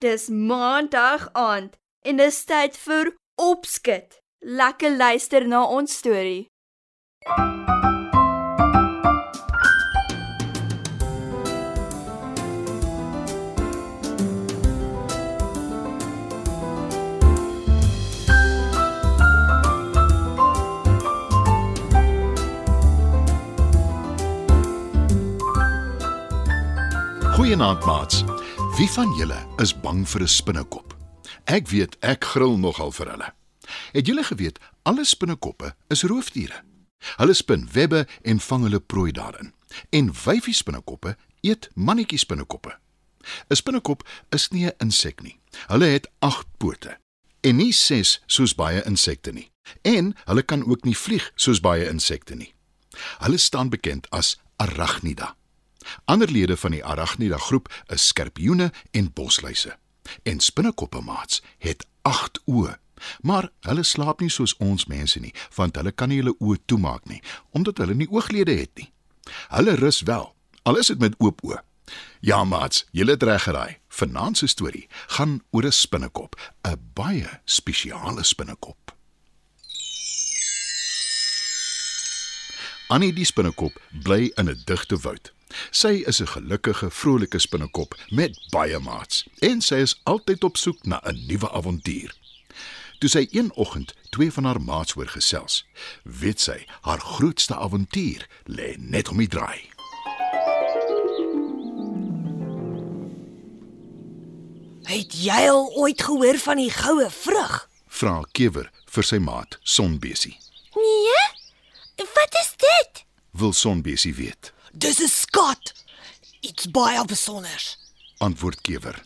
Dis maandag aand en dis tyd vir opskud. Lekker luister na ons storie. Goeienaand maats. Wie van julle is bang vir 'n spinnekop? Ek weet ek gril nogal vir hulle. Het julle geweet alle spinnekoppe is roofdiere? Hulle spin webbe en vang hulle prooi daarin. En wyfie spinnekoppe eet mannetjie spinnekoppe. 'n Spinnekop is nie 'n insek nie. Hulle het 8 pote en nie 6 soos baie insekte nie. En hulle kan ook nie vlieg soos baie insekte nie. Hulle staan bekend as arachnida. Ander lede van die arachnida groep is skorpioene en bosluise. En spinnekoppe maats het 8 oë. Maar hulle slaap nie soos ons mense nie, want hulle kan nie hulle oë toemaak nie, omdat hulle nie ooglede het nie. Hulle rus wel, al is dit met oop oë. Ja maats, julle het reg geraai. Vanaand se storie gaan oor 'n spinnekop, 'n baie spesiale spinnekop. Annie die spinnekop bly in 'n digte woud. Sy is 'n gelukkige, vrolike spinnekop met baie maats en sy is altyd op soek na 'n nuwe avontuur. Toe sy een oggend twee van haar maats hoor gesels, weet sy haar grootste avontuur lê net om die draai. Het jy al ooit gehoor van die goue vrug? Vra Kewer vir sy maat Sonbesie. Nee? Wat is dit? Wil Sonbesie weet? Dis 'n skat. Iets baie besonders. Antwoord Kewer.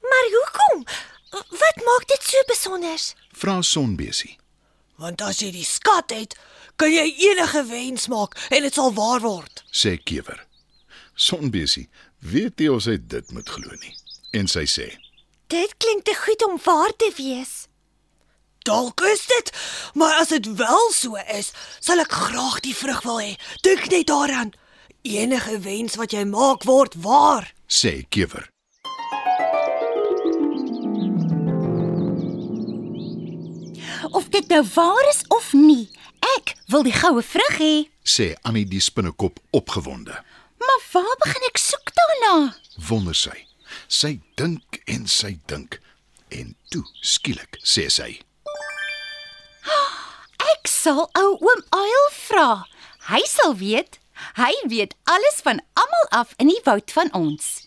Maar hoekom? Wat maak dit so besonder? Vra Sonbesie. Want as jy die skat het, kan jy enige wens maak en dit sal waar word. Sê Kewer. Sonbesie weet nie of sy dit moet glo nie. En sy sê: Dit klink te goed om waar te wees. Dalk is dit, maar as dit wel so is, sal ek graag die vrug wil hê. Dink net daaraan. Enige wens wat jy maak word waar. sê Kewer. Of dit nou waar is of nie, ek wil die goue vrug hê. Sê Annie die spinnekop opgewonde. Maar waar begin ek soek daarna? Wonder sy. Sy dink en sy dink en toe skielik sê sy: Ek sal ou oom Uil vra. Hy sal weet. Hy weet alles van almal af in die woud van ons.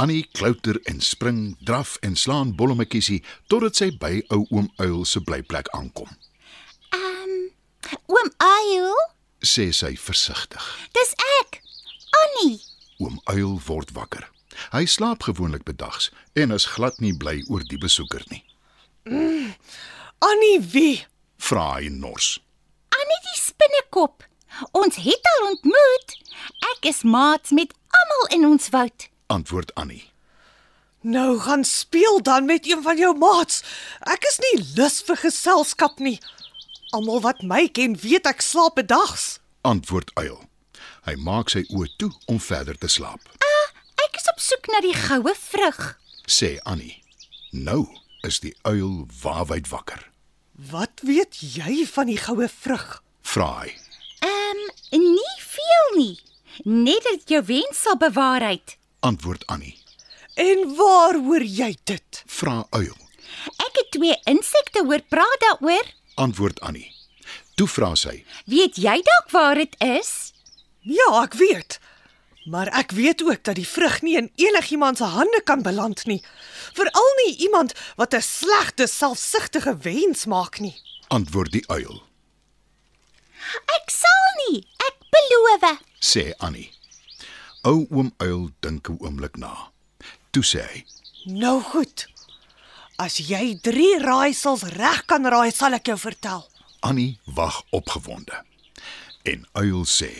Annie klouter en spring, draf en slaan bollemetjiesie totdat sy by ou oom Uil se blyplek aankom. Ehm, oom Uil, Sê sy versigtig. dis ek. Annie. Oom Uil word wakker. Hy slaap gewoonlik bedags en is glad nie bly oor die besoeker nie. Annie wie? Vra hy nors. Annie die spinnekop. Ons het al ontmoet. Ek is maats met almal in ons woud. Antwoord Annie. Nou gaan speel dan met een van jou maats. Ek is nie lus vir geselskap nie. Almal wat my ken, weet ek slaap bedags. Antwoord Uil. Hy maak sy oë toe om verder te slaap. Ek is op soek na die goue vrug. Sê Annie. Nou is die uil waawyd wakker. Wat weet jy van die goue vrug? Vra hy. Nie. Net dat jou wens sal bewaarheid. Antwoord Annie. En waar hoor jy dit? Vra uil. Ek het twee insekte hoor praat daaroor. Antwoord Annie. Toe vra sy. Weet jy dalk waar dit is? Ja, ek weet. Maar ek weet ook dat die vrug nie in enigiemand se hande kan beland nie. Veral nie iemand wat 'n slegte, selfsugtige wens maak nie. Antwoord die uil. Ek sal nie. Ek beloof. Sê Annie. Ou oom uil dink 'n oomblik na. Toe sê hy. Nou goed. As jy 3 raaisels reg kan raai, sal ek jou vertel. Annie wag opgewonde. En uil sê.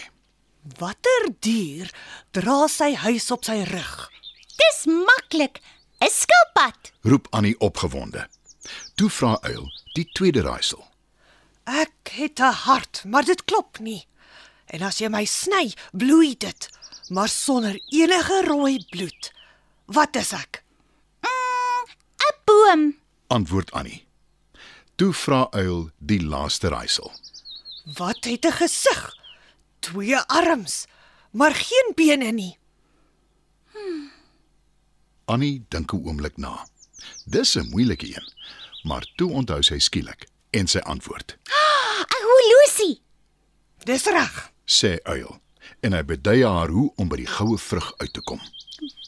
Watter dier dra sy huis op sy rug? Dis maklik. 'n Skilpad. Roep Annie opgewonde. Toe vra uil die tweede raaisel. Ek het 'n hart, maar dit klop nie. En as jy my sny, bloei dit, maar sonder enige rooi bloed. Wat is ek? Mm, oom. antwoord Annie. Toe vra Uil die laaste raaisel. Wat het 'n gesig? Twee arms, maar geen bene nie. Annie dink 'n oomblik na. Dis 'n moeilike een, maar toe onthou sy skielik en sy antwoord. 'n Horlosie. Dis reg. Sê Uil en hy bedui haar hoe om by die goue vrug uit te kom.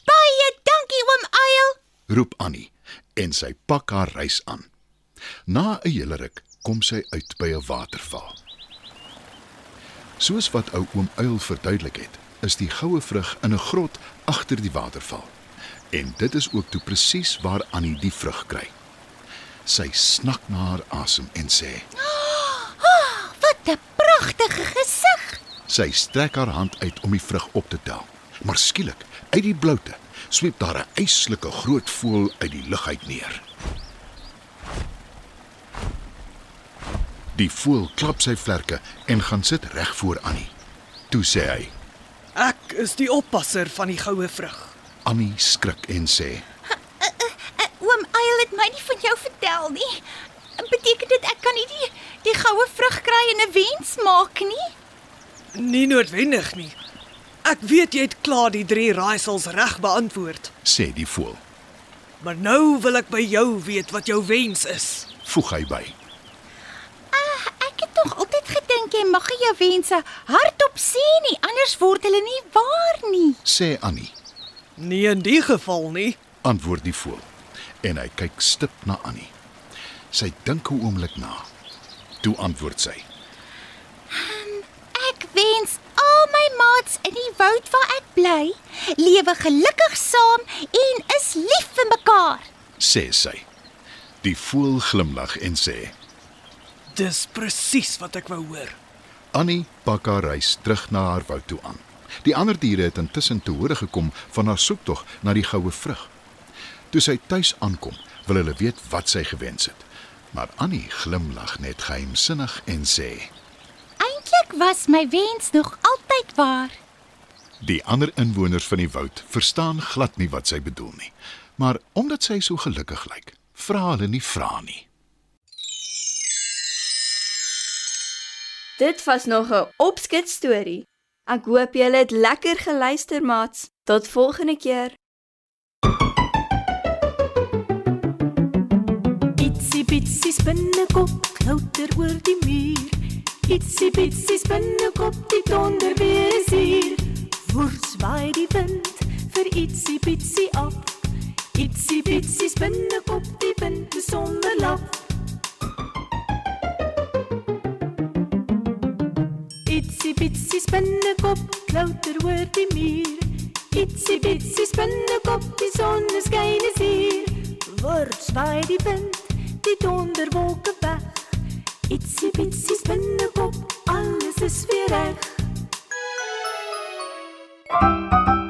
Baie dankie oom Uil. Roep Annie en sy pak haar reis aan. Na 'n hele ruk kom sy uit by 'n waterval. Soos wat ou oom Uil verduidelik het, is die goue vrug in 'n grot agter die waterval. En dit is ook toe presies waar Annie die vrug kry. Sy snak na haar asem en sê: Wat 'n pragtige gesig. Sy strek haar hand uit om die vrug op te tel. Maar skielik, uit die bloute, sweep daar 'n eislike groot voël uit die lug uit neer. Die voël klap sy vlerke en gaan sit reg voor Annie. Toe sê hy: Ek is die oppasser van die goue vrug. Annie skrik en sê: Uh, oom Uil het my nie van jou vertel nie. Beteken dit ek kan nie die die goue vrug kry en 'n wens maak nie? Nie noodwendig nie. Ek weet jy het klaar die drie raaisels reg beantwoord, sê die voël. maar nou wil ek by jou weet wat jou wens is. Voeg hy by. Ek het tog altyd gedink jy mag jou wense hardop sê nie, anders word hulle nie waar nie. Sê Annie, Nie in die geval nie. antwoord die voël. En hy kyk stip na Annie. Sy dink 'n oomblik na. Toe antwoord sy: Ek wens al my maats in die woud waar ek bly, lewe gelukkig saam en is lief vir mekaar. sê sy. Die voël glimlag en sê: Dis presies wat ek wou hoor. Annie pak haar reis terug na haar woud toe aan. Die ander diere het intussen te hore gekom van haar soektog na die goue vrug. Toe sy tuis aankom, wil hulle weet wat sy gewens het. Maar Annie glimlag net geheimsinnig en sê: Eintlik was my wens nog altyd waar. Die ander inwoners van die woud verstaan glad nie wat sy bedoel nie. Maar omdat sy so gelukkig lyk, vra hulle nie vra nie. Dit was nog 'n opskets storie. Ek hoop julle het lekker geluister, maats. Tot volgende keer. Itsie bitsie spinnekop klouter oor die muur. Itsie bitsie spinnekop, die donder weer is hier. Woers waai die wind vir itsie bitsie af. Itsie bitsie spinnekop, die wind is sonder lap. Itsie bitsie spinnekop klouter oor die muur. Itsie bitsie spinnekop, die son skyn is hier. Word swaai die wind, die donderwolke weg. Itsie bitsie spinnekop, alles is weer reg. Música